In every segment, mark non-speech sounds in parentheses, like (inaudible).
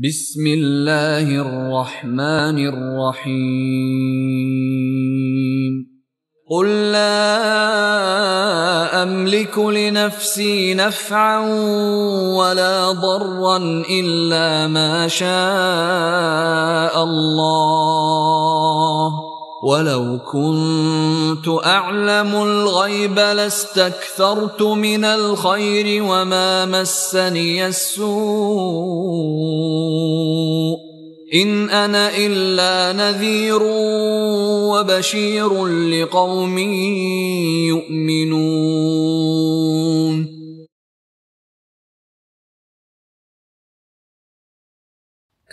بسم الله الرحمن الرحيم. قل لا أملك لنفسي نفعا ولا ضرا إلا ما شاء الله. ولو كنت أعلم الغيب لاستكثرت من الخير وما مسني السوء إن أنا إلا نذير وبشير لقوم يؤمنون.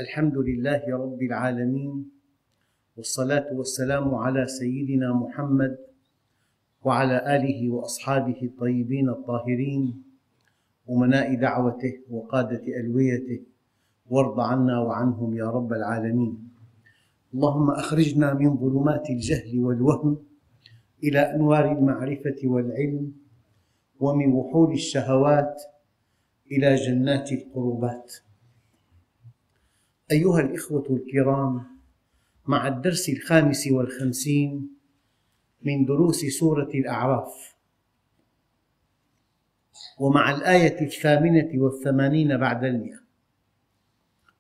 الحمد لله رب العالمين. والصلاة والسلام على سيدنا محمد وعلى آله وأصحابه الطيبين الطاهرين أمناء دعوته وقادة ألويته وارض عنا وعنهم يا رب العالمين. اللهم أخرجنا من ظلمات الجهل والوهم إلى أنوار المعرفة والعلم ومن وحول الشهوات إلى جنات القربات. أيها الإخوة الكرام مع الدرس الخامس والخمسين من دروس سورة الأعراف. ومع الآية الثامنة والثمانين بعد المئة.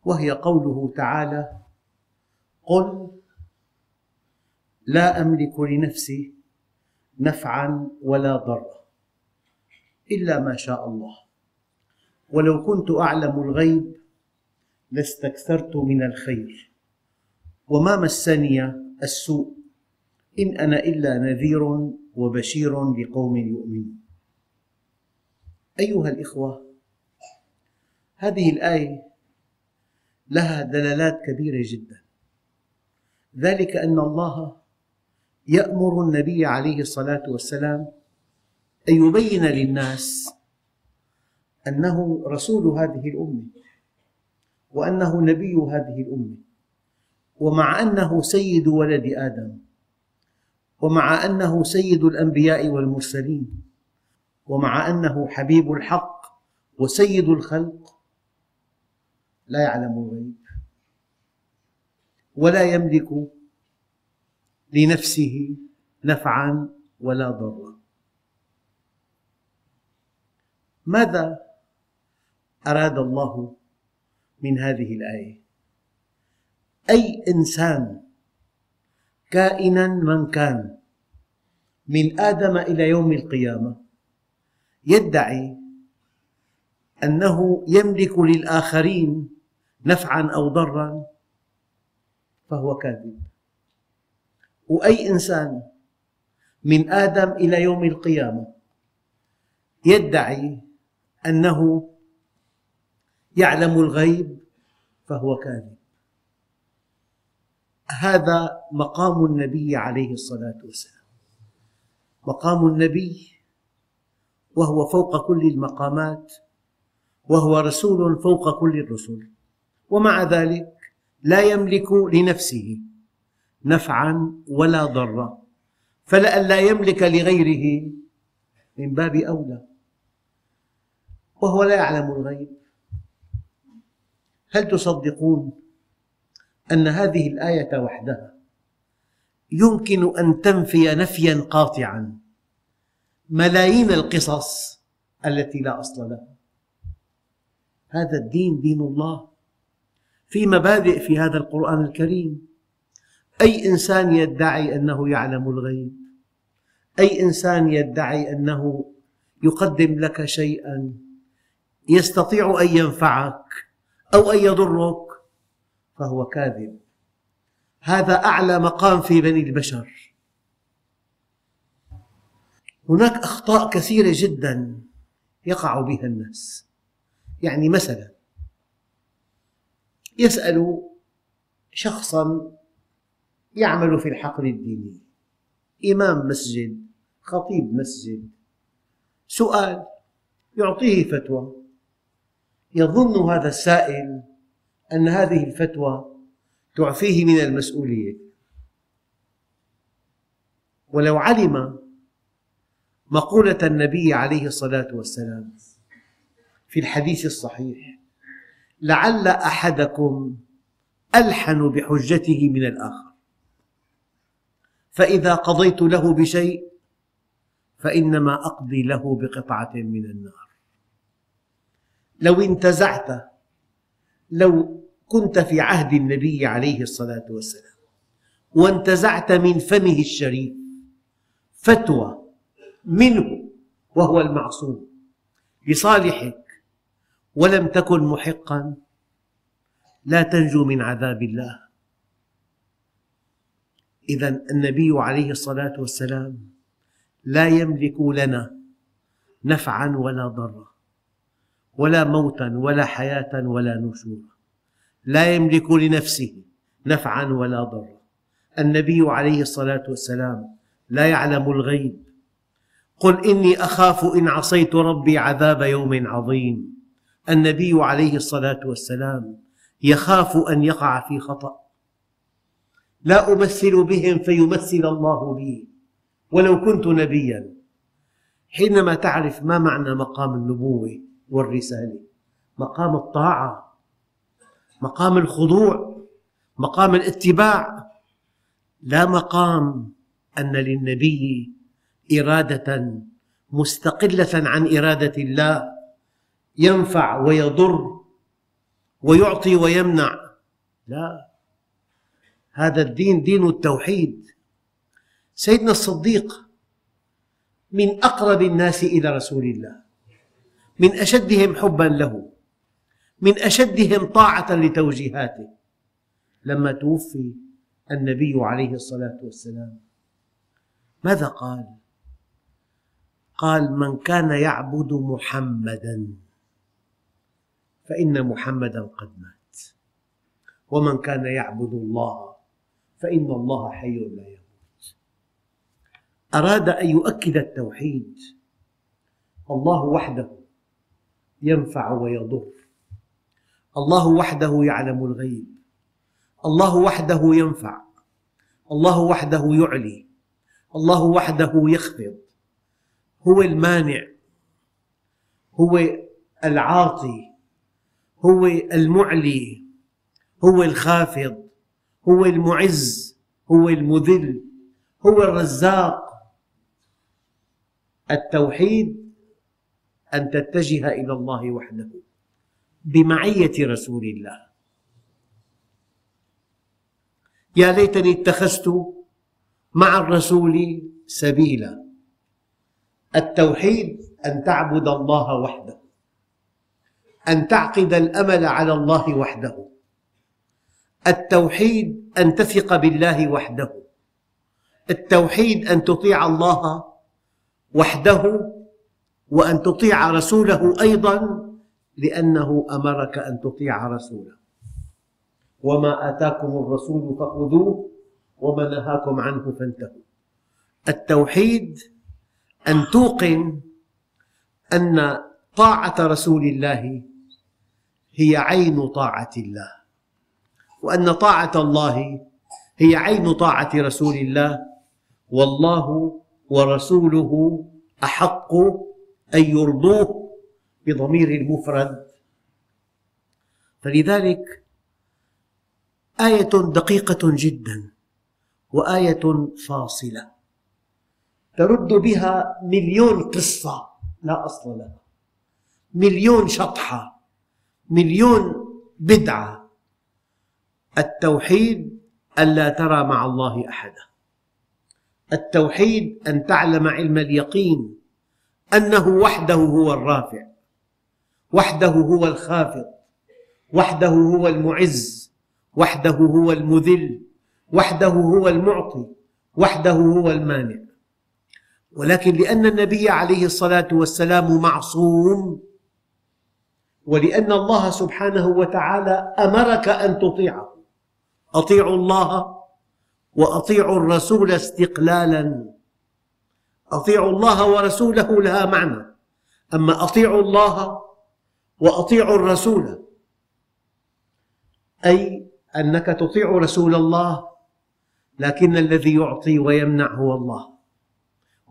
وهي قوله تعالى قل لا أملك لنفسي نفعا ولا ضرا إلا ما شاء الله. ولو كنت أعلم الغيب لاستكثرت من الخير. وما مسني السوء إن أنا إلا نذير وبشير لقوم يؤمنون. أيها الإخوة هذه الآية لها دلالات كبيرة جدا. ذلك أن الله يأمر النبي عليه الصلاة والسلام أن يبين للناس أنه رسول هذه الأمة وأنه نبي هذه الأمة. ومع أنه سيد ولد آدم ومع أنه سيد الأنبياء والمرسلين ومع أنه حبيب الحق وسيد الخلق لا يعلم الغيب ولا يملك لنفسه نفعا ولا ضرا. ماذا أراد الله من هذه الآية؟ أي إنسان كائنا من كان من آدم إلى يوم القيامة يدعي أنه يملك للآخرين نفعا أو ضرا فهو كاذب. وأي إنسان من آدم إلى يوم القيامة يدعي أنه يعلم الغيب فهو كاذب. هذا مقام النبي عليه الصلاة والسلام. مقام النبي وهو فوق كل المقامات وهو رسول فوق كل الرسل ومع ذلك لا يملك لنفسه نفعا ولا ضرا فلئلا يملك لغيره من باب أولى. وهو لا يعلم الغيب. هل تصدقون أن هذه الآية وحدها يمكن أن تنفي نفيا قاطعا ملايين القصص التي لا أصل لها. هذا الدين دين الله. في مبادئ في هذا القرآن الكريم. أي إنسان يدعي أنه يعلم الغيب؟ أي إنسان يدعي أنه يقدم لك شيئا؟ يستطيع أن ينفعك أو أن يضرك؟ فهو كاذب. هذا أعلى مقام في بني البشر. هناك أخطاء كثيرة جدا يقع بها الناس. يعني مثلا يسأل شخصا يعمل في الحقل الديني. إمام مسجد خطيب مسجد. سؤال يعطيه فتوى. يظن هذا السائل أن هذه الفتوى تعفيه من المسؤولية. ولو علم مقولة النبي عليه الصلاة والسلام في الحديث الصحيح لعل أحدكم ألحن بحجته من الآخر. فإذا قضيت له بشيء فإنما أقضي له بقطعة من النار. لو انتزعت لو كنت في عهد النبي عليه الصلاة والسلام وانتزعت من فمه الشريف فتوى منه وهو المعصوم لصالحك ولم تكن محقا. لا تنجو من عذاب الله. إذا النبي عليه الصلاة والسلام لا يملك لنا نفعا ولا ضرا ولا موتا ولا حياة ولا نشورا لا يملك لنفسه نفعا ولا ضرا. النبي عليه الصلاة والسلام لا يعلم الغيب. قل إني أخاف إن عصيت ربي عذاب يوم عظيم. النبي عليه الصلاة والسلام يخاف أن يقع في خطأ. لا أمثل بهم فيمثل الله بي. ولو كنت نبيا. حينما تعرف ما معنى مقام النبوة والرسالة. مقام الطاعة. مقام الخضوع مقام الاتباع. لا مقام أن للنبي إرادة مستقلة عن إرادة الله. ينفع ويضر ويعطي ويمنع. لا. هذا الدين دين التوحيد. سيدنا الصديق من أقرب الناس إلى رسول الله من أشدهم حبا له. من أشدهم طاعة لتوجيهاته لما توفي النبي عليه الصلاة والسلام. ماذا قال؟ قال من كان يعبد محمدا فإن محمدا قد مات. ومن كان يعبد الله فإن الله حي لا يموت. أراد أن يؤكد التوحيد الله وحده ينفع ويضر. الله وحده يعلم الغيب. الله وحده ينفع. الله وحده يعلي. الله وحده يخفض. هو المانع. هو العاطي. هو المعلي. هو الخافض. هو المعز. هو المذل. هو الرزاق. التوحيد أن تتجه إلى الله وحده. بمعية رسول الله. يا ليتني اتخذت مع الرسول سبيلا. التوحيد أن تعبد الله وحده أن تعقد الأمل على الله وحده. التوحيد أن تثق بالله وحده. التوحيد أن تطيع الله وحده وأن تطيع رسوله أيضا. لأنه أمرك أن تطيع رسوله. وما آتاكم الرسول فخذوه وما نهاكم عنه فانتهوا. التوحيد أن توقن أن طاعة رسول الله هي عين طاعة الله وأن طاعة الله هي عين طاعة رسول الله والله ورسوله أحق أن يرضوه بضمير المفرد. فلذلك آية دقيقة جدا وآية فاصلة. ترد بها مليون قصة. لا أصل لها. مليون شطحة. مليون بدعة. التوحيد ألا ترى مع الله أحدا. التوحيد أن تعلم علم اليقين. أنه وحده هو الرافع. وحده هو الخافض وحده هو المعز وحده هو المذل وحده هو المعطي وحده هو المانع. ولكن لأن النبي عليه الصلاة والسلام معصوم ولأن الله سبحانه وتعالى أمرك أن تطيعه. أطيعوا الله وأطيعوا الرسول استقلالا. أطيعوا الله ورسوله لها معنى. أما أطيعوا الله وأطيعوا الرسول. أي أنك تطيع رسول الله لكن الذي يعطي ويمنع هو الله.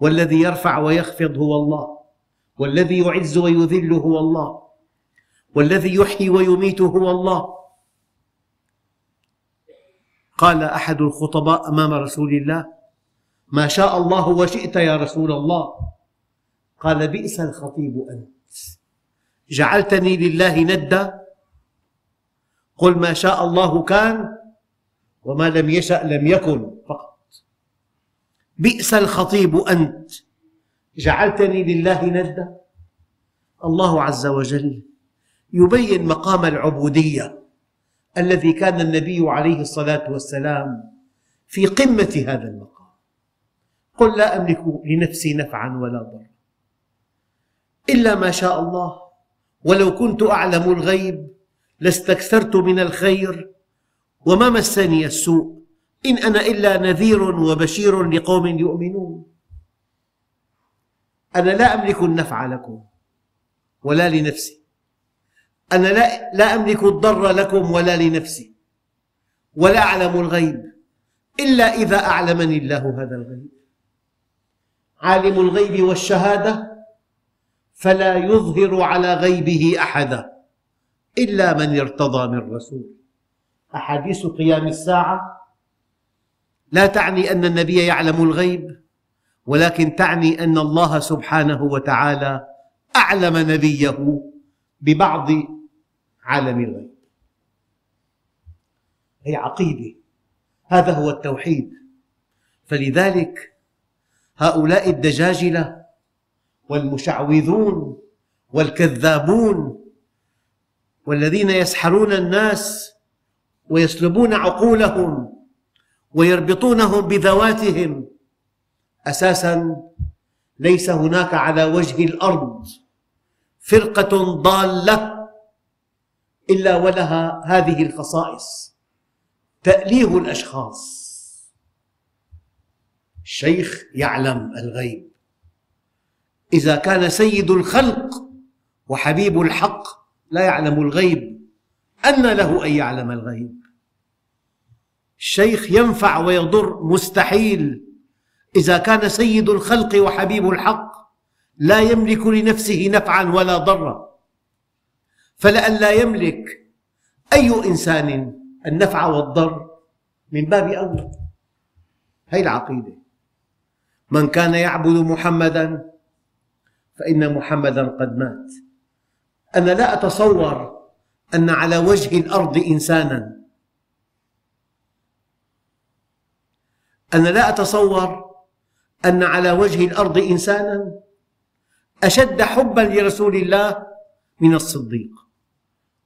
والذي يرفع ويخفض هو الله. والذي يعز ويذل هو الله. والذي يحيي ويميت هو الله. قال أحد الخطباء أمام رسول الله ما شاء الله وشئت يا رسول الله. قال بئس الخطيب أنت. جعلتني لله ندا قل ما شاء الله كان وما لم يشأ لم يكن فقط. بئس الخطيب أنت. جعلتني لله ندا الله عز وجل يبين مقام العبودية الذي كان النبي عليه الصلاة والسلام في قمة هذا المقام. قل لا أملك لنفسي نفعا ولا ضرا إلا ما شاء الله. ولو كنت أعلم الغيب لاستكثرت من الخير. وما مسني السوء إن أنا إلا نذير وبشير لقوم يؤمنون. أنا لا أملك النفع لكم ولا لنفسي. أنا لا, لا أملك الضر لكم ولا لنفسي. ولا أعلم الغيب إلا إذا أعلمني الله هذا الغيب. عالم الغيب والشهادة فلا يظهر على غيبه أحدا إلا من ارتضى من رسول. أحاديث قيام الساعة لا تعني أن النبي يعلم الغيب ولكن تعني أن الله سبحانه وتعالى أعلم نبيه ببعض عالم الغيب. هي عقيدة. هذا هو التوحيد. فلذلك هؤلاء الدجاجلة والمشعوذون والكذابون والذين يسحرون الناس ويسلبون عقولهم ويربطونهم بذواتهم. أساسا ليس هناك على وجه الأرض فرقة ضالة إلا ولها هذه الخصائص. تأليه الأشخاص. الشيخ يعلم الغيب. إذا كان سيد الخلق وحبيب الحق لا يعلم الغيب أن له أن يعلم الغيب. الشيخ ينفع ويضر مستحيل. إذا كان سيد الخلق وحبيب الحق لا يملك لنفسه نفعا ولا ضرا. فلئلا يملك أي إنسان النفع والضر من باب أولى هذه العقيدة. من كان يعبد محمدا فإن محمدا قد مات. أنا لا أتصور أن على وجه الأرض إنسانا. أنا لا أتصور أن على وجه الأرض إنسانا أشد حبا لرسول الله من الصديق.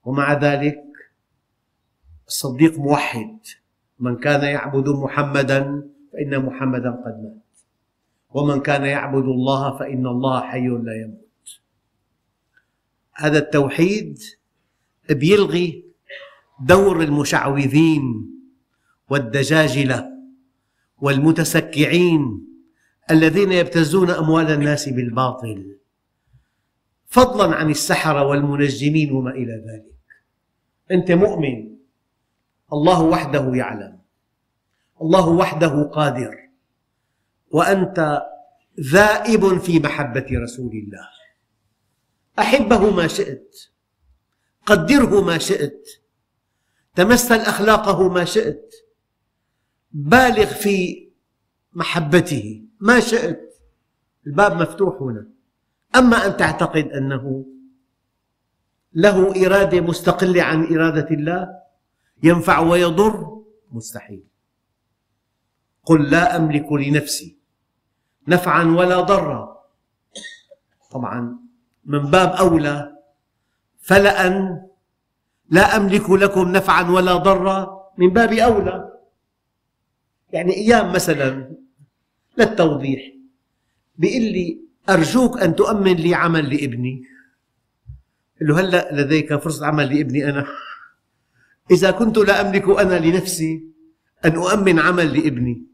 ومع ذلك الصديق موحد. من كان يعبد محمدا فإن محمدا قد مات. ومن كان يعبد الله فإن الله حي لا يموت. هذا التوحيد بيلغي دور المشعوذين والدجاجلة والمتسكعين الذين يبتزون أموال الناس بالباطل فضلا عن السحرة والمنجمين وما إلى ذلك. أنت مؤمن الله وحده يعلم الله وحده قادر وأنت ذائب في محبة رسول الله. أحبه ما شئت قدره ما شئت تمثل أخلاقه ما شئت بالغ في محبته ما شئت. الباب مفتوح هنا. أما أن تعتقد أنه له إرادة مستقلة عن إرادة الله ينفع ويضر مستحيل. قل لا أملك لنفسي. نفعا ولا ضرا. طبعا من باب أولى فلأن لا أملك لكم نفعا ولا ضرا من باب أولى. يعني أيام مثلا للتوضيح بيقول لي أرجوك أن تؤمن لي عمل لابني. قل له هلأ لديك فرصة عمل لابني أنا. إذا كنت لا أملك أنا لنفسي أن أؤمن عمل لابني.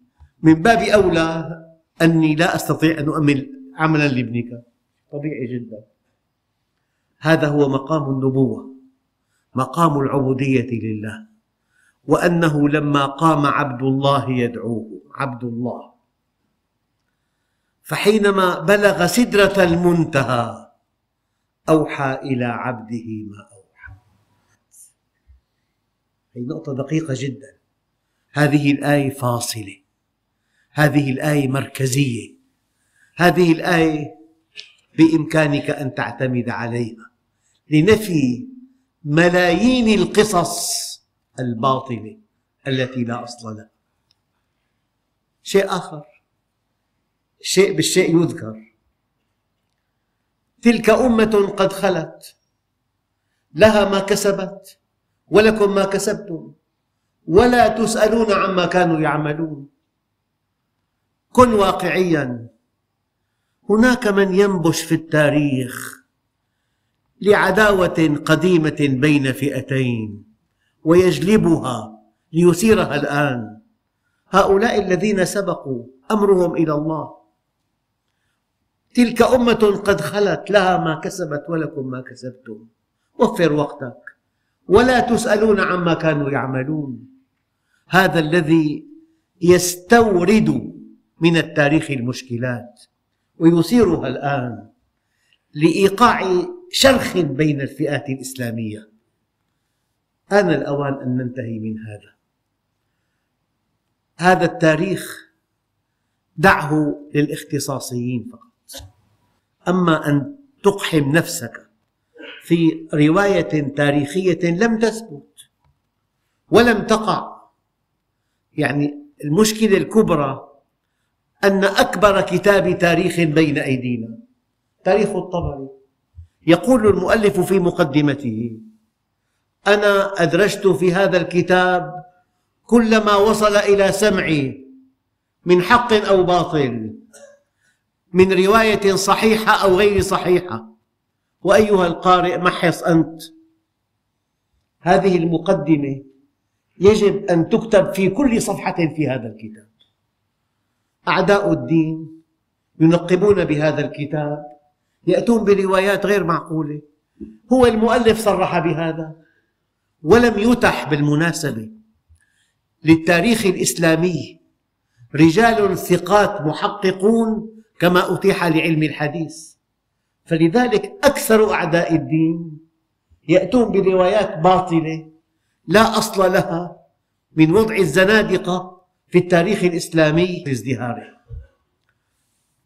من باب أولى أني لا أستطيع أن أؤمن عملا لابنك. طبيعي جدا. هذا هو مقام النبوة مقام العبودية لله وأنه لما قام عبد الله يدعوه عبد الله. فحينما بلغ سدرة المنتهى أوحى إلى عبده ما أوحى. هذه نقطة دقيقة جدا. هذه الآية فاصلة. هذه الآية مركزية. هذه الآية بإمكانك أن تعتمد عليها. لنفي ملايين القصص الباطلة التي لا أصل لها. شيء آخر. الشيء بالشيء يذكر. تلك أمة قد خلت. لها ما كسبت ولكم ما كسبتم. ولا تسألون عما كانوا يعملون. كن واقعيا. هناك من ينبش في التاريخ لعداوة قديمة بين فئتين ويجلبها ليثيرها الآن. هؤلاء الذين سبقوا أمرهم إلى الله. تلك أمة قد خلت لها ما كسبت ولكم ما كسبتم. وفر وقتك. ولا تسألون عما كانوا يعملون. هذا الذي يستورد من التاريخ المشكلات ويثيرها الآن لإيقاع شرخ بين الفئات الإسلامية. آن الأوان أن ننتهي من هذا. هذا التاريخ دعه للاختصاصيين فقط. أما أن تقحم نفسك في رواية تاريخية لم تثبت ولم تقع يعني المشكلة الكبرى أن أكبر كتاب تاريخ بين أيدينا تاريخ الطبري. يقول المؤلف في مقدمته أنا أدرجت في هذا الكتاب كل ما وصل إلى سمعي من حق أو باطل من رواية صحيحة أو غير صحيحة. وأيها القارئ محص أنت. هذه المقدمة يجب أن تكتب في كل صفحة في هذا الكتاب. أعداء الدين ينقبون بهذا الكتاب يأتون بروايات غير معقولة. هو المؤلف صرح بهذا ولم يتح بالمناسبة. للتاريخ الإسلامي رجال ثقات محققون كما أتيح لعلم الحديث. فلذلك أكثر أعداء الدين يأتون بروايات باطلة لا أصل لها من وضع الزنادقة في التاريخ الإسلامي لازدهاره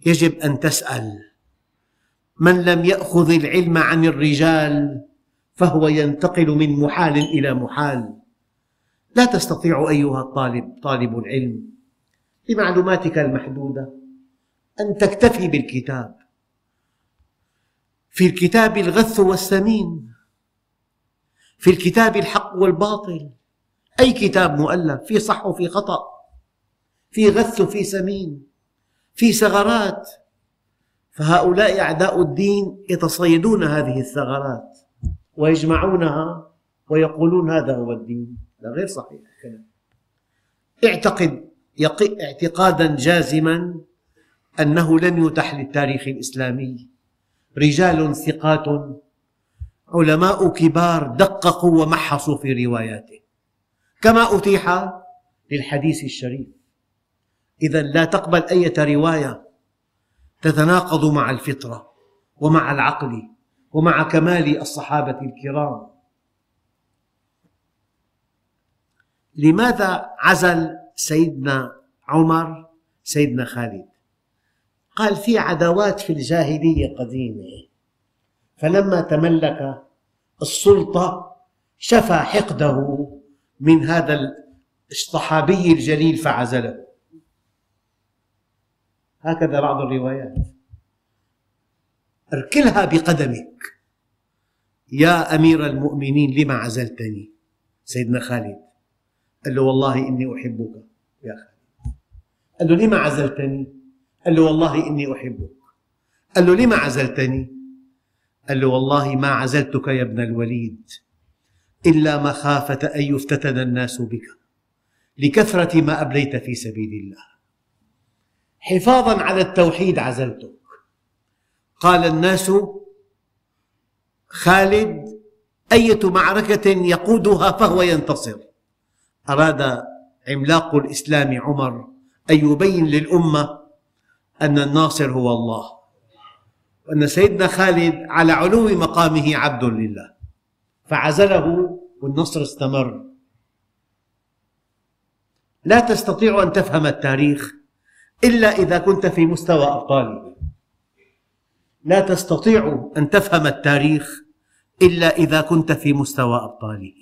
يجب أن تسأل من لم يأخذ العلم عن الرجال فهو ينتقل من محال إلى محال؟ لا تستطيع أيها الطالب طالب العلم بمعلوماتك المحدودة أن تكتفي بالكتاب. في الكتاب الغث والسمين في الكتاب الحق والباطل أي كتاب مؤلف في صح وفي خطأ؟ في غث وفي سمين في ثغرات. فهؤلاء أعداء الدين يتصيدون هذه الثغرات ويجمعونها ويقولون هذا هو الدين. لا غير صحيح الكلام. اعتقد اعتقادا جازما أنه لن يتح للتاريخ الإسلامي. رجال ثقات علماء كبار دققوا ومحصوا في رواياته. كما أتيح للحديث الشريف. إذا لا تقبل أي رواية تتناقض مع الفطرة ومع العقل ومع كمال الصحابة الكرام. لماذا عزل سيدنا عمر سيدنا خالد؟ قال في عداوات في الجاهلية قديمة. فلما تملك السلطة شفى حقده من هذا الصحابي الجليل فعزله. هكذا بعض الروايات. اركلها بقدمك. يا أمير المؤمنين لم عزلتني؟ سيدنا خالد قال له والله إني أحبك يا خالد. قال له لم عزلتني؟ قال له والله إني أحبك. قال له لم عزلتني؟ قال له والله ما عزلتك يا ابن الوليد إلا مخافة أن يفتتن الناس بك لكثرة ما أبليت في سبيل الله. حفاظا على التوحيد عزلتك. قال الناس خالد أية معركة يقودها فهو ينتصر. أراد عملاق الإسلام عمر أن يبين للأمة أن الناصر هو الله وأن سيدنا خالد على علو مقامه عبد لله. فعزله والنصر استمر. لا تستطيع أن تفهم التاريخ إلا إذا كنت في مستوى أبطاله لا تستطيع أن تفهم التاريخ إلا إذا كنت في مستوى أبطاله.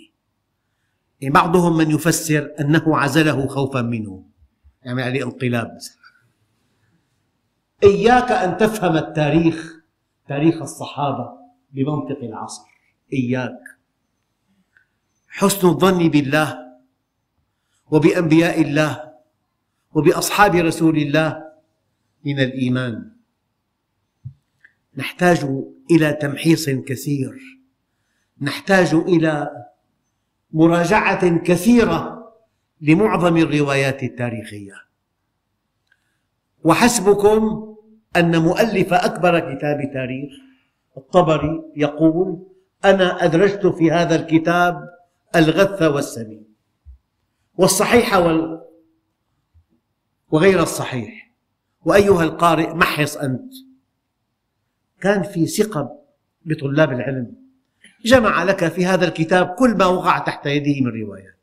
يعني بعضهم من يفسر أنه عزله خوفا منه. يعمل عليه انقلاب. إياك أن تفهم التاريخ تاريخ الصحابة بمنطق العصر. إياك. حسن الظن بالله وبأنبياء الله وبأصحاب رسول الله من الإيمان. نحتاج إلى تمحيص كثير. نحتاج إلى مراجعة كثيرة لمعظم الروايات التاريخية. وحسبكم أن مؤلف أكبر كتاب تاريخ الطبري يقول أنا أدرجت في هذا الكتاب الغث والسمين. والصحيح وال... وغير الصحيح. وأيها القارئ محص أنت. كان في ثقة بطلاب العلم. جمع لك في هذا الكتاب كل ما وقع تحت يده من روايات.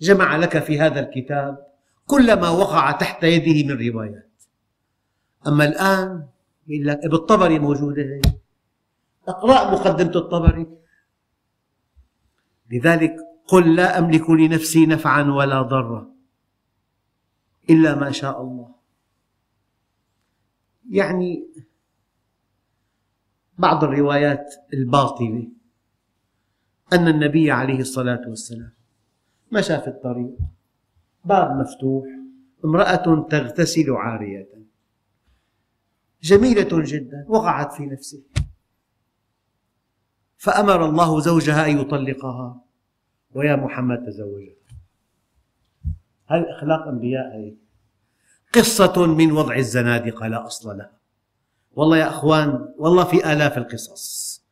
جمع لك في هذا الكتاب كل ما وقع تحت يده من روايات. أما الآن يقول لك بالطبري موجودة اقرأ مقدمة الطبري. لذلك قل لا أملك لنفسي نفعا ولا ضرا. إلا ما شاء الله. يعني بعض الروايات الباطلة أن النبي عليه الصلاة والسلام مشى في الطريق باب مفتوح امرأة تغتسل عارية. جميلة جدا وقعت في نفسه. فأمر الله زوجها أن يطلقها. ويا محمد تزوجها. هذه أخلاق أنبياء هي؟ قصة من وضع الزنادقة لا أصل لها. والله يا أخوان والله في آلاف القصص.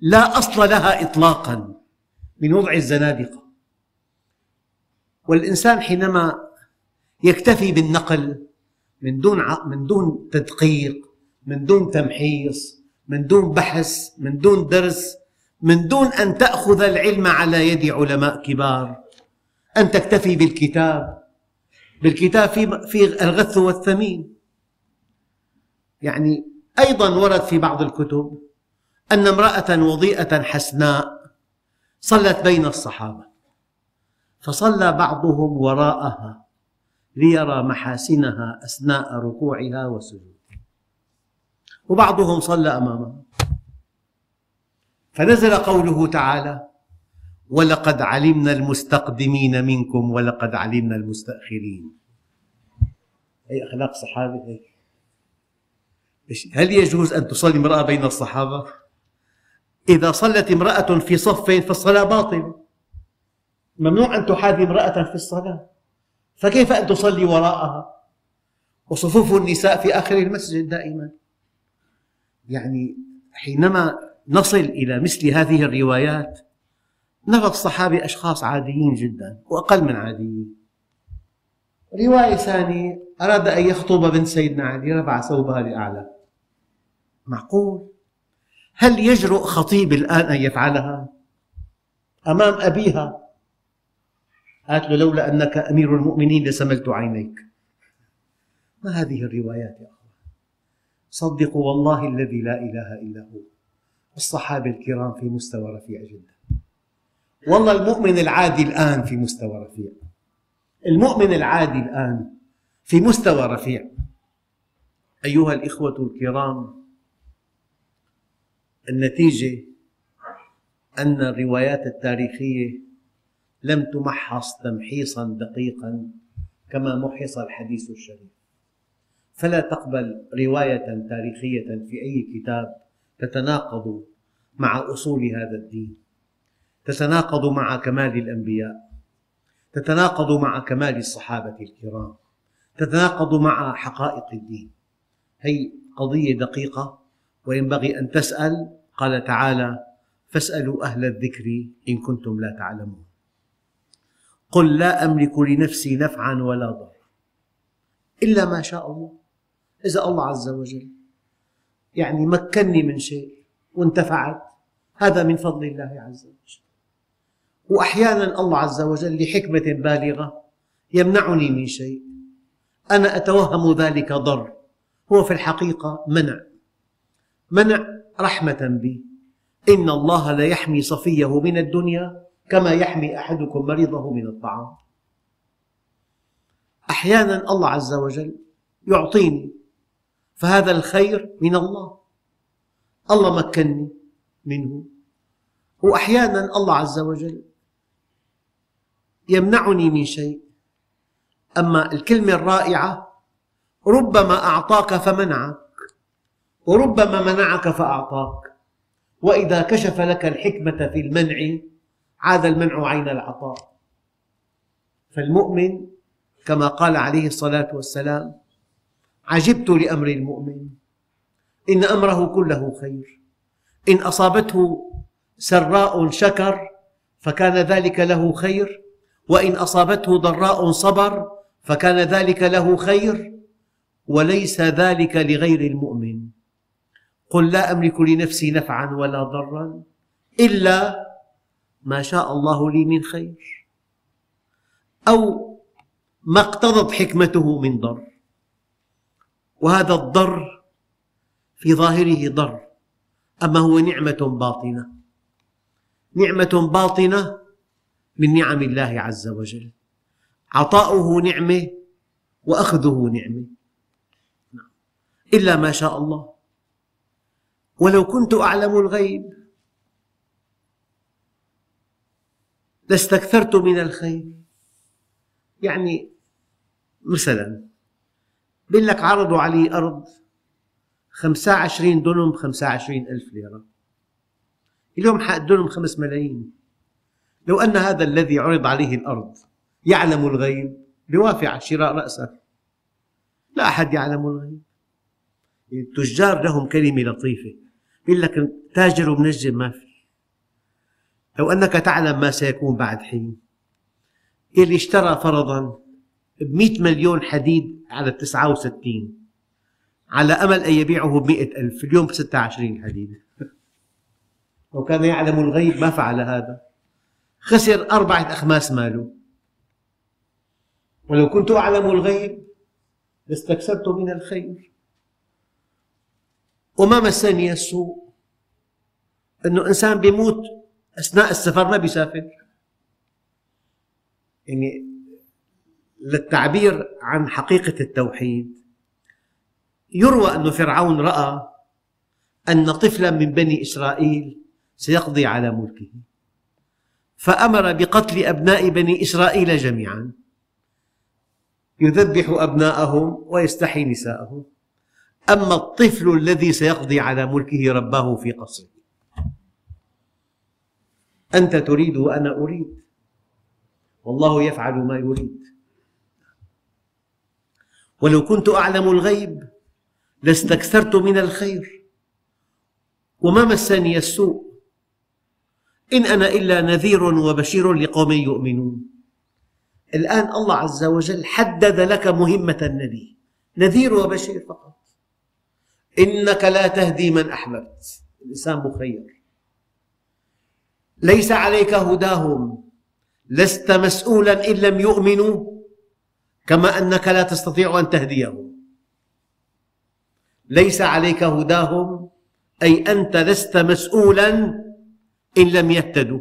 لا أصل لها إطلاقا من وضع الزنادقة. والإنسان حينما يكتفي بالنقل من دون من دون تدقيق من دون تمحيص من دون بحث من دون درس من دون أن تأخذ العلم على يد علماء كبار أن تكتفي بالكتاب بالكتاب في في الغث والثمين. يعني أيضا ورد في بعض الكتب أن امرأة وضيئة حسناء صلت بين الصحابة فصلى بعضهم وراءها ليرى محاسنها أثناء ركوعها وسجودها. وبعضهم صلى أمامها فنزل قوله تعالى ولقد علمنا المستقدمين منكم ولقد علمنا المستأخرين. هي أخلاق صحابة هل يجوز أن تصلي امرأة بين الصحابة؟ إذا صلت امرأة في صف فالصلاة باطلة. ممنوع أن تحاذي امرأة في الصلاة. فكيف أن تصلي وراءها؟ وصفوف النساء في آخر المسجد دائما. يعني حينما نصل إلى مثل هذه الروايات نرى الصحابة أشخاص عاديين جدا وأقل من عاديين. رواية ثانية أراد أن يخطب بنت سيدنا علي رفع ثوبها لأعلى. معقول؟ هل يجرؤ خطيب الآن أن يفعلها؟ أمام أبيها؟ قالت له لولا أنك أمير المؤمنين لسملت عينيك. ما هذه الروايات يا أخوان؟ صدقوا والله الذي لا إله إلا هو. الصحابة الكرام في مستوى رفيع جدا. والله المؤمن العادي الآن في مستوى رفيع. المؤمن العادي الآن في مستوى رفيع. أيها الإخوة الكرام النتيجة أن الروايات التاريخية لم تمحص تمحيصا دقيقا كما محص الحديث الشريف. فلا تقبل رواية تاريخية في أي كتاب تتناقض مع أصول هذا الدين. تتناقض مع كمال الأنبياء تتناقض مع كمال الصحابة الكرام تتناقض مع حقائق الدين. هي قضية دقيقة وينبغي أن تسأل. قال تعالى فاسألوا أهل الذكر إن كنتم لا تعلمون. قل لا أملك لنفسي نفعا ولا ضرا. إلا ما شاء الله. إذا الله عز وجل يعني مكنني من شيء وانتفعت هذا من فضل الله عز وجل. وأحيانا الله عز وجل لحكمة بالغة يمنعني من شيء. أنا أتوهم ذلك ضر. هو في الحقيقة منع. منع رحمة بي. إن الله ليحمي صفيه من الدنيا كما يحمي أحدكم مريضه من الطعام. أحيانا الله عز وجل يعطيني فهذا الخير من الله. الله مكنني منه. وأحيانا الله عز وجل يمنعني من شيء. أما الكلمة الرائعة ربما أعطاك فمنعك وربما منعك فأعطاك. وإذا كشف لك الحكمة في المنع عاد المنع عين العطاء. فالمؤمن كما قال عليه الصلاة والسلام عجبت لأمر المؤمن. إن أمره كله خير. إن أصابته سراء شكر فكان ذلك له خير. وإن أصابته ضراء صبر فكان ذلك له خير وليس ذلك لغير المؤمن. قل لا أملك لنفسي نفعا ولا ضرا إلا ما شاء الله لي من خير. أو ما اقتضت حكمته من ضر. وهذا الضر في ظاهره ضر. أما هو نعمة باطنة. نعمة باطنة من نعم الله عز وجل. عطاؤه نعمة وأخذه نعمة. إلا ما شاء الله. ولو كنت أعلم الغيب لاستكثرت من الخير. يعني مثلا بيقول لك عرضوا علي أرض خمسة عشرين دنم خمسة عشرين ألف ليرة. اليوم حق الدنم خمس ملايين. لو أن هذا الذي عرض عليه الأرض يعلم الغيب بوافع على شراء رأسه. لا أحد يعلم الغيب. التجار لهم كلمة لطيفة يقول لك تاجر ومنجم ما في. لو أنك تعلم ما سيكون بعد حين. اللي اشترى فرضا بمئة مليون حديد على التسعة وستين على أمل أن يبيعه بمئة ألف اليوم بستة عشرين حديد. (laughs) لو كان يعلم الغيب ما فعل هذا. خسر أربعة أخماس ماله. ولو كنت أعلم الغيب لاستكثرت من الخير. وما مسني السوء؟ أنه إنسان بيموت أثناء السفر ما بيسافر. يعني للتعبير عن حقيقة التوحيد. يروى أن فرعون رأى أن طفلا من بني إسرائيل سيقضي على ملكه. فأمر بقتل أبناء بني إسرائيل جميعا. يذبح أبناءهم ويستحيي نساءهم. أما الطفل الذي سيقضي على ملكه رباه في قصره. أنت تريد وأنا أريد. والله يفعل ما يريد. ولو كنت أعلم الغيب لاستكثرت من الخير. وما مسني السوء؟ إن أنا إلا نذير وبشير لقوم يؤمنون. الآن الله عز وجل حدد لك مهمة النبي نذير وبشير فقط. إنك لا تهدي من أحببت. الإنسان مخير. ليس عليك هداهم. لست مسؤولا إن لم يؤمنوا. كما أنك لا تستطيع أن تهديهم. ليس عليك هداهم. أي أنت لست مسؤولا إن لم يهتدوا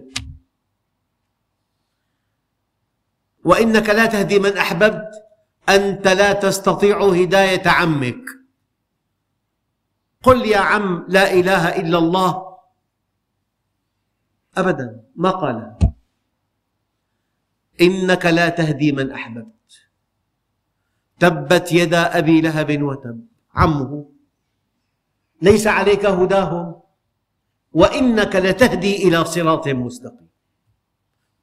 وإنك لا تهدي من أحببت. أنت لا تستطيع هداية عمك. قل يا عم لا إله إلا الله. أبدا. ما قالها إنك لا تهدي من أحببت. تبت يدا أبي لهب وتب. عمه. ليس عليك هداهم. وإنك لتهدي إلى صراط مستقيم.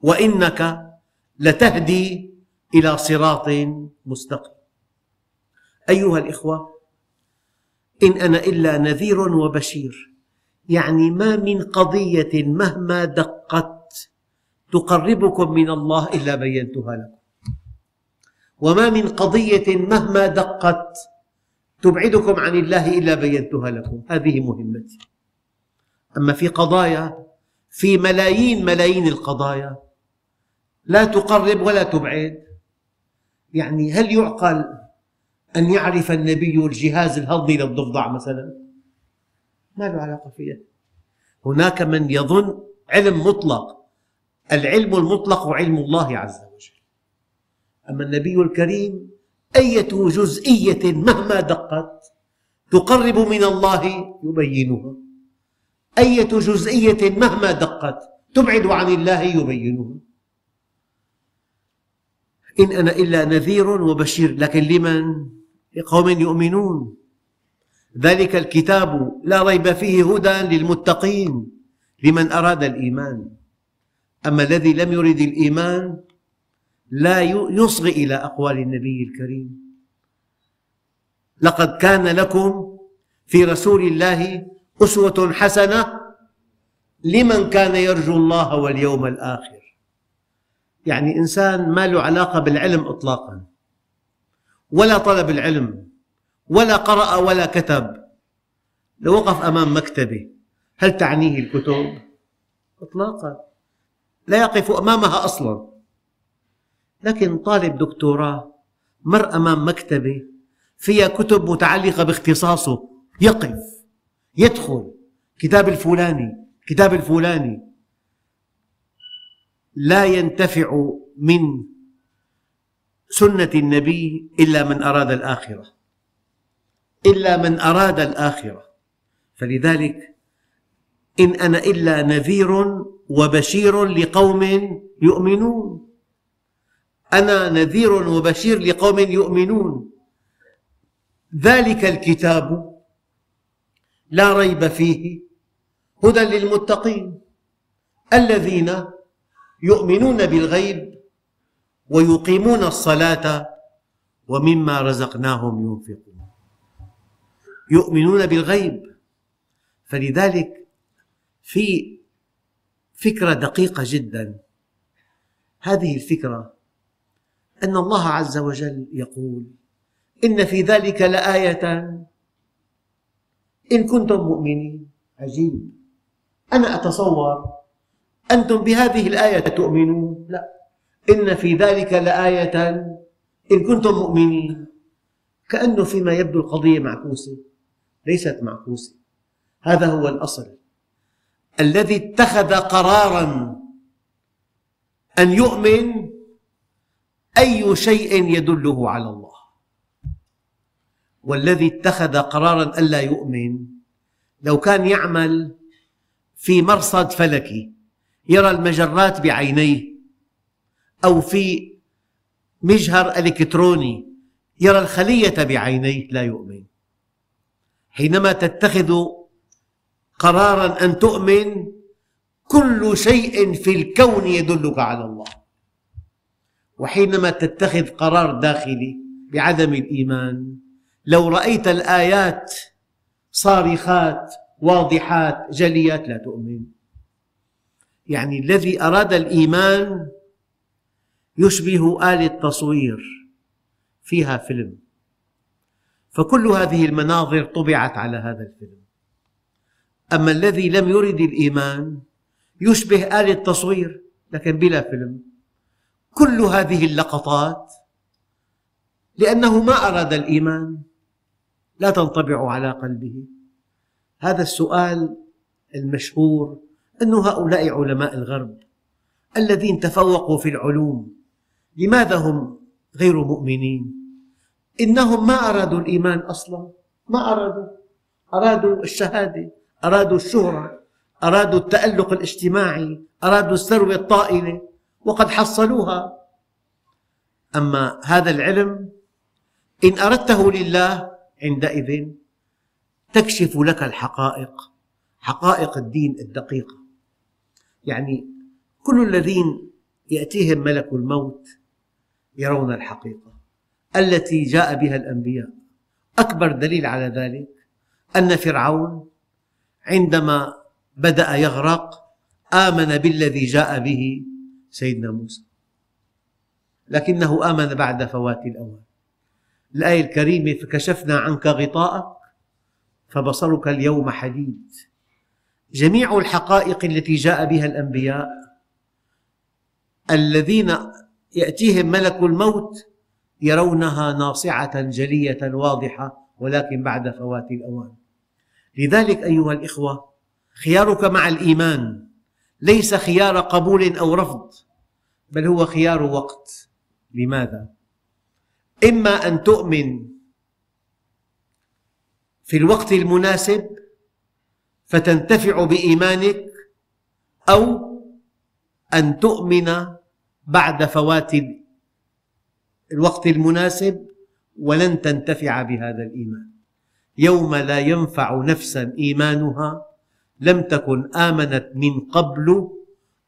وإنك لتهدي إلى صراط مستقيم. أيها الإخوة إن أنا إلا نذير وبشير. يعني ما من قضية مهما دقت تقربكم من الله إلا بينتها لكم. وما من قضية مهما دقت تبعدكم عن الله إلا بينتها لكم. هذه مهمتي. أما في قضايا في ملايين ملايين القضايا. لا تقرب ولا تبعد. يعني هل يعقل أن يعرف النبي الجهاز الهضمي للضفدع مثلا؟ ما له علاقة فيها. هناك من يظن علم مطلق. العلم المطلق علم الله عز وجل. أما النبي الكريم أية جزئية مهما دقت تقرب من الله يبينها. أية جزئية مهما دقت تبعد عن الله يبينها إن أنا إلا نذير وبشير لكن لمن؟ لقوم يؤمنون. ذلك الكتاب لا ريب فيه هدى للمتقين لمن أراد الإيمان. أما الذي لم يرد الإيمان لا يصغي إلى أقوال النبي الكريم. لقد كان لكم في رسول الله أسوة حسنة لمن كان يرجو الله واليوم الآخر. يعني إنسان ما له علاقة بالعلم إطلاقا ولا طلب العلم ولا قرأ ولا كتب. لو وقف أمام مكتبة هل تعنيه الكتب؟ إطلاقا. لا يقف أمامها أصلا. لكن طالب دكتوراه مر أمام مكتبة فيها كتب متعلقة باختصاصه يقف. يدخل كتاب الفلاني كتاب الفلاني. لا ينتفع من سنة النبي إلا من أراد الآخرة. إلا من أراد الآخرة. فلذلك إن أنا إلا نذير وبشير لقوم يؤمنون. أنا نذير وبشير لقوم يؤمنون. ذلك الكتاب لا ريب فيه. هدى للمتقين. الذين يؤمنون بالغيب ويقيمون الصلاة ومما رزقناهم ينفقون. يؤمنون بالغيب. فلذلك في فكرة دقيقة جدا. هذه الفكرة أن الله عز وجل يقول إن في ذلك لآية إن كنتم مؤمنين. عجيب. أنا أتصور أنتم بهذه الآية تؤمنون. لا. إن في ذلك لآية إن كنتم مؤمنين. كأنه فيما يبدو القضية معكوسة. ليست معكوسة. هذا هو الأصل. الذي اتخذ قرارا أن يؤمن أي شيء يدله على الله. والذي اتخذ قرارا ألا يؤمن. لو كان يعمل في مرصد فلكي يرى المجرات بعينيه أو في مجهر إلكتروني يرى الخلية بعينيه لا يؤمن. حينما تتخذ قرارا أن تؤمن كل شيء في الكون يدلك على الله. وحينما تتخذ قرار داخلي بعدم الإيمان لو رأيت الآيات صارخات واضحات جليات لا تؤمن. يعني الذي أراد الإيمان يشبه آلة تصوير فيها فيلم. فكل هذه المناظر طبعت على هذا الفيلم. أما الذي لم يرد الإيمان يشبه آلة تصوير لكن بلا فيلم. كل هذه اللقطات لأنه ما أراد الإيمان. لا تنطبع على قلبه. هذا السؤال المشهور أن هؤلاء علماء الغرب الذين تفوقوا في العلوم لماذا هم غير مؤمنين؟ إنهم ما أرادوا الإيمان أصلا ما أرادوا. أرادوا الشهادة أرادوا الشهرة أرادوا التألق الاجتماعي أرادوا الثروة الطائلة وقد حصلوها. أما هذا العلم إن أردته لله عندئذ تكشف لك الحقائق حقائق الدين الدقيقة يعني كل الذين يأتيهم ملك الموت يرون الحقيقة. التي جاء بها الأنبياء. أكبر دليل على ذلك أن فرعون عندما بدأ يغرق آمن بالذي جاء به سيدنا موسى. لكنه آمن بعد فوات الأوان. الآية الكريمة فكشفنا عنك غطاءك فبصرك اليوم حديد. جميع الحقائق التي جاء بها الأنبياء الذين يأتيهم ملك الموت يرونها ناصعة جلية واضحة ولكن بعد فوات الأوان. لذلك أيها الإخوة خيارك مع الإيمان ليس خيار قبول أو رفض بل هو خيار وقت. لماذا؟ إما أن تؤمن في الوقت المناسب فتنتفع بإيمانك أو أن تؤمن بعد فوات الوقت المناسب ولن تنتفع بهذا الإيمان. يوم لا ينفع نفسا إيمانها لم تكن آمنت من قبل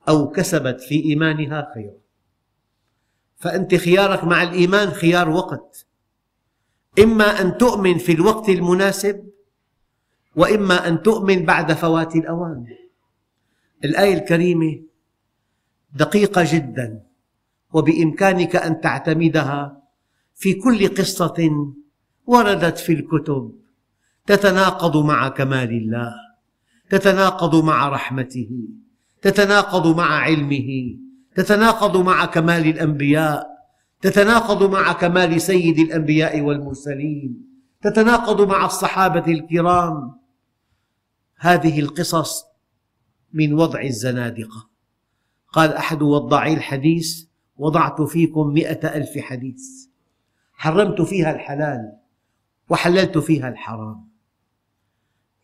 أو كسبت في إيمانها خيرا. فأنت خيارك مع الإيمان خيار وقت. إما أن تؤمن في الوقت المناسب وإما أن تؤمن بعد فوات الأوان. الآية الكريمة دقيقة جدا وبإمكانك أن تعتمدها في كل قصة وردت في الكتب. تتناقض مع كمال الله تتناقض مع رحمته تتناقض مع علمه. تتناقض مع كمال الأنبياء تتناقض مع كمال سيد الأنبياء والمرسلين تتناقض مع الصحابة الكرام. هذه القصص من وضع الزنادقة. قال أحد وضاعي الحديث وضعت فيكم مئة ألف حديث. حرمت فيها الحلال وحللت فيها الحرام.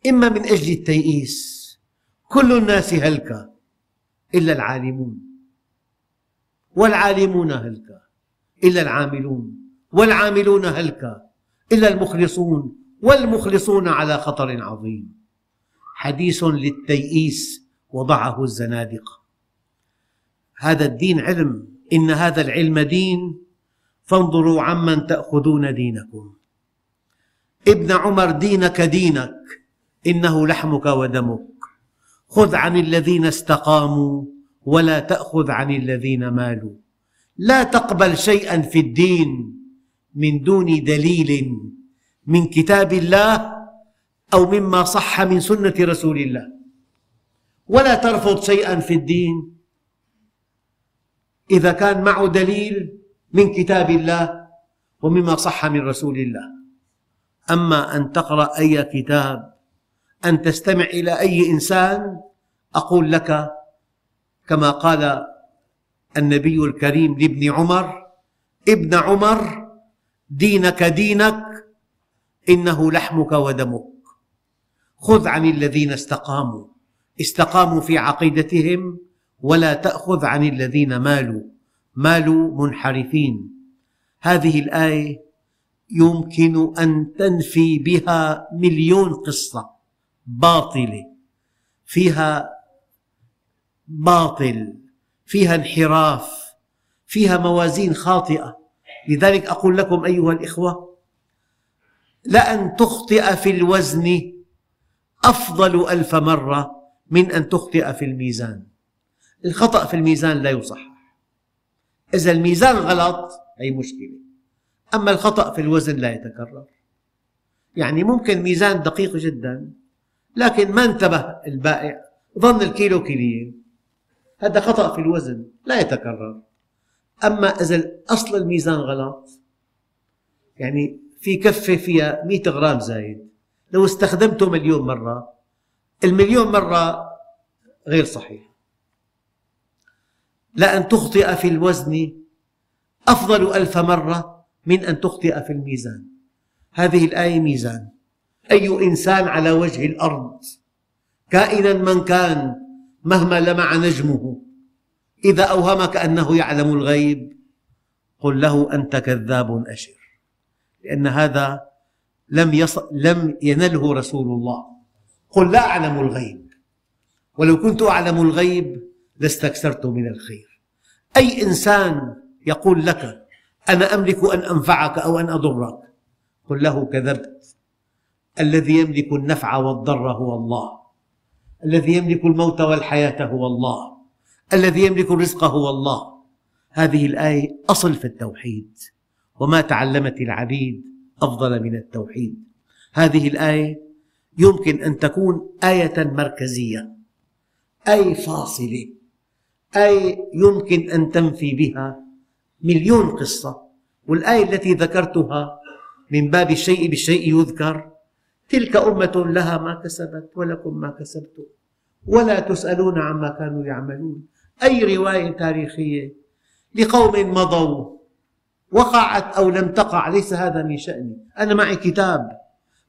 إما من أجل التيئيس كل الناس هلكة إلا العالمون. والعالمون هلكة إلا العاملون. والعاملون هلكة إلا المخلصون. والمخلصون على خطر عظيم. حديث للتيئيس وضعه الزنادقة. هذا الدين علم. إن هذا العلم دين. فانظروا عمن تأخذون دينكم. ابن عمر دينك دينك. إنه لحمك ودمك. خذ عن الذين استقاموا. ولا تأخذ عن الذين مالوا. لا تقبل شيئا في الدين من دون دليل من كتاب الله أو مما صح من سنة رسول الله. ولا ترفض شيئا في الدين إذا كان معه دليل من كتاب الله ومما صح من رسول الله. أما أن تقرأ أي كتاب أن تستمع إلى أي إنسان أقول لك كما قال النبي الكريم لابن عمر ابن عمر دينك دينك إنه لحمك ودمك. خذ عن الذين استقاموا استقاموا في عقيدتهم ولا تأخذ عن الذين مالوا مالوا منحرفين. هذه الآية يمكن أن تنفي بها مليون قصة باطلة فيها باطل فيها انحراف فيها موازين خاطئة. لذلك أقول لكم أيها الإخوة لأن تخطئ في الوزن أفضل ألف مرة من أن تخطئ في الميزان. الخطأ في الميزان لا يصحح إذا الميزان غلط أي مشكلة. أما الخطأ في الوزن لا يتكرر. يعني ممكن ميزان دقيق جدا لكن ما انتبه البائع ظن الكيلو كيلين هذا خطأ في الوزن لا يتكرر. أما إذا أصل الميزان غلط يعني في كفة فيها 100 غرام زايد. لو استخدمته مليون مرة المليون مرة غير صحيح. لأن تخطئ في الوزن أفضل ألف مرة من أن تخطئ في الميزان. هذه الآية ميزان. أي إنسان على وجه الأرض كائنا من كان مهما لمع نجمه. إذا أوهمك أنه يعلم الغيب قل له أنت كذاب أشر. لأن هذا لم, يصل لم ينله رسول الله. قل لا أعلم الغيب. ولو كنت أعلم الغيب لاستكثرت من الخير. أي إنسان يقول لك أنا أملك أن أنفعك أو أن أضرك قل له كذبت. الذي يملك النفع والضر هو الله. الذي يملك الموت والحياة هو الله. الذي يملك الرزق هو الله. هذه الآية أصل في التوحيد. وما تعلمت العبيد أفضل من التوحيد. هذه الآية يمكن أن تكون آية مركزية. أي فاصلة. أي يمكن أن تنفي بها مليون قصة. والآية التي ذكرتها من باب الشيء بالشيء يذكر. تلك أمة لها ما كسبت ولكم ما كسبتم. ولا تسألون عما كانوا يعملون. أي رواية تاريخية لقوم مضوا وقعت أو لم تقع ليس هذا من شأني. أنا معي كتاب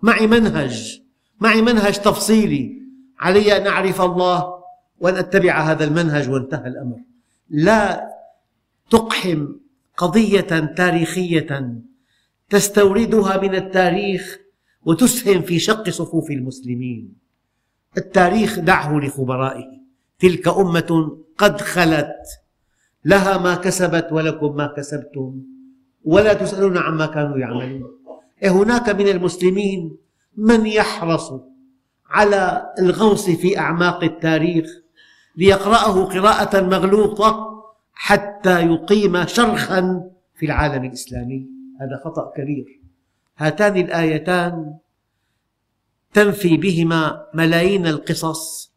معي منهج معي منهج تفصيلي. علي أن أعرف الله وأن أتبع هذا المنهج وانتهى الأمر. لا تقحم قضية تاريخية تستوردها من التاريخ وتسهم في شق صفوف المسلمين. التاريخ دعه لخبرائه. تلك أمة قد خلت. لها ما كسبت ولكم ما كسبتم. ولا تسألون عما كانوا يعملون. إيه، هناك من المسلمين من يحرص على الغوص في أعماق التاريخ ليقرأه قراءة مغلوطة حتى يقيم شرخا في العالم الإسلامي. هذا خطأ كبير. هاتان الآيتان تنفي بهما ملايين القصص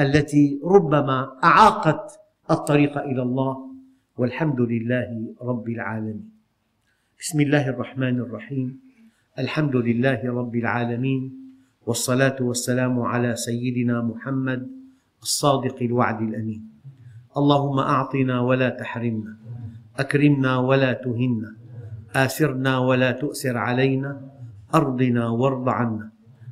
التي ربما أعاقت الطريق إلى الله والحمد لله رب العالمين. بسم الله الرحمن الرحيم. الحمد لله رب العالمين. والصلاة والسلام على سيدنا محمد الصادق الوعد الأمين. اللهم أعطنا ولا تحرمنا أكرمنا ولا تهنا آثرنا ولا تؤثر علينا أرضنا وارض عنا.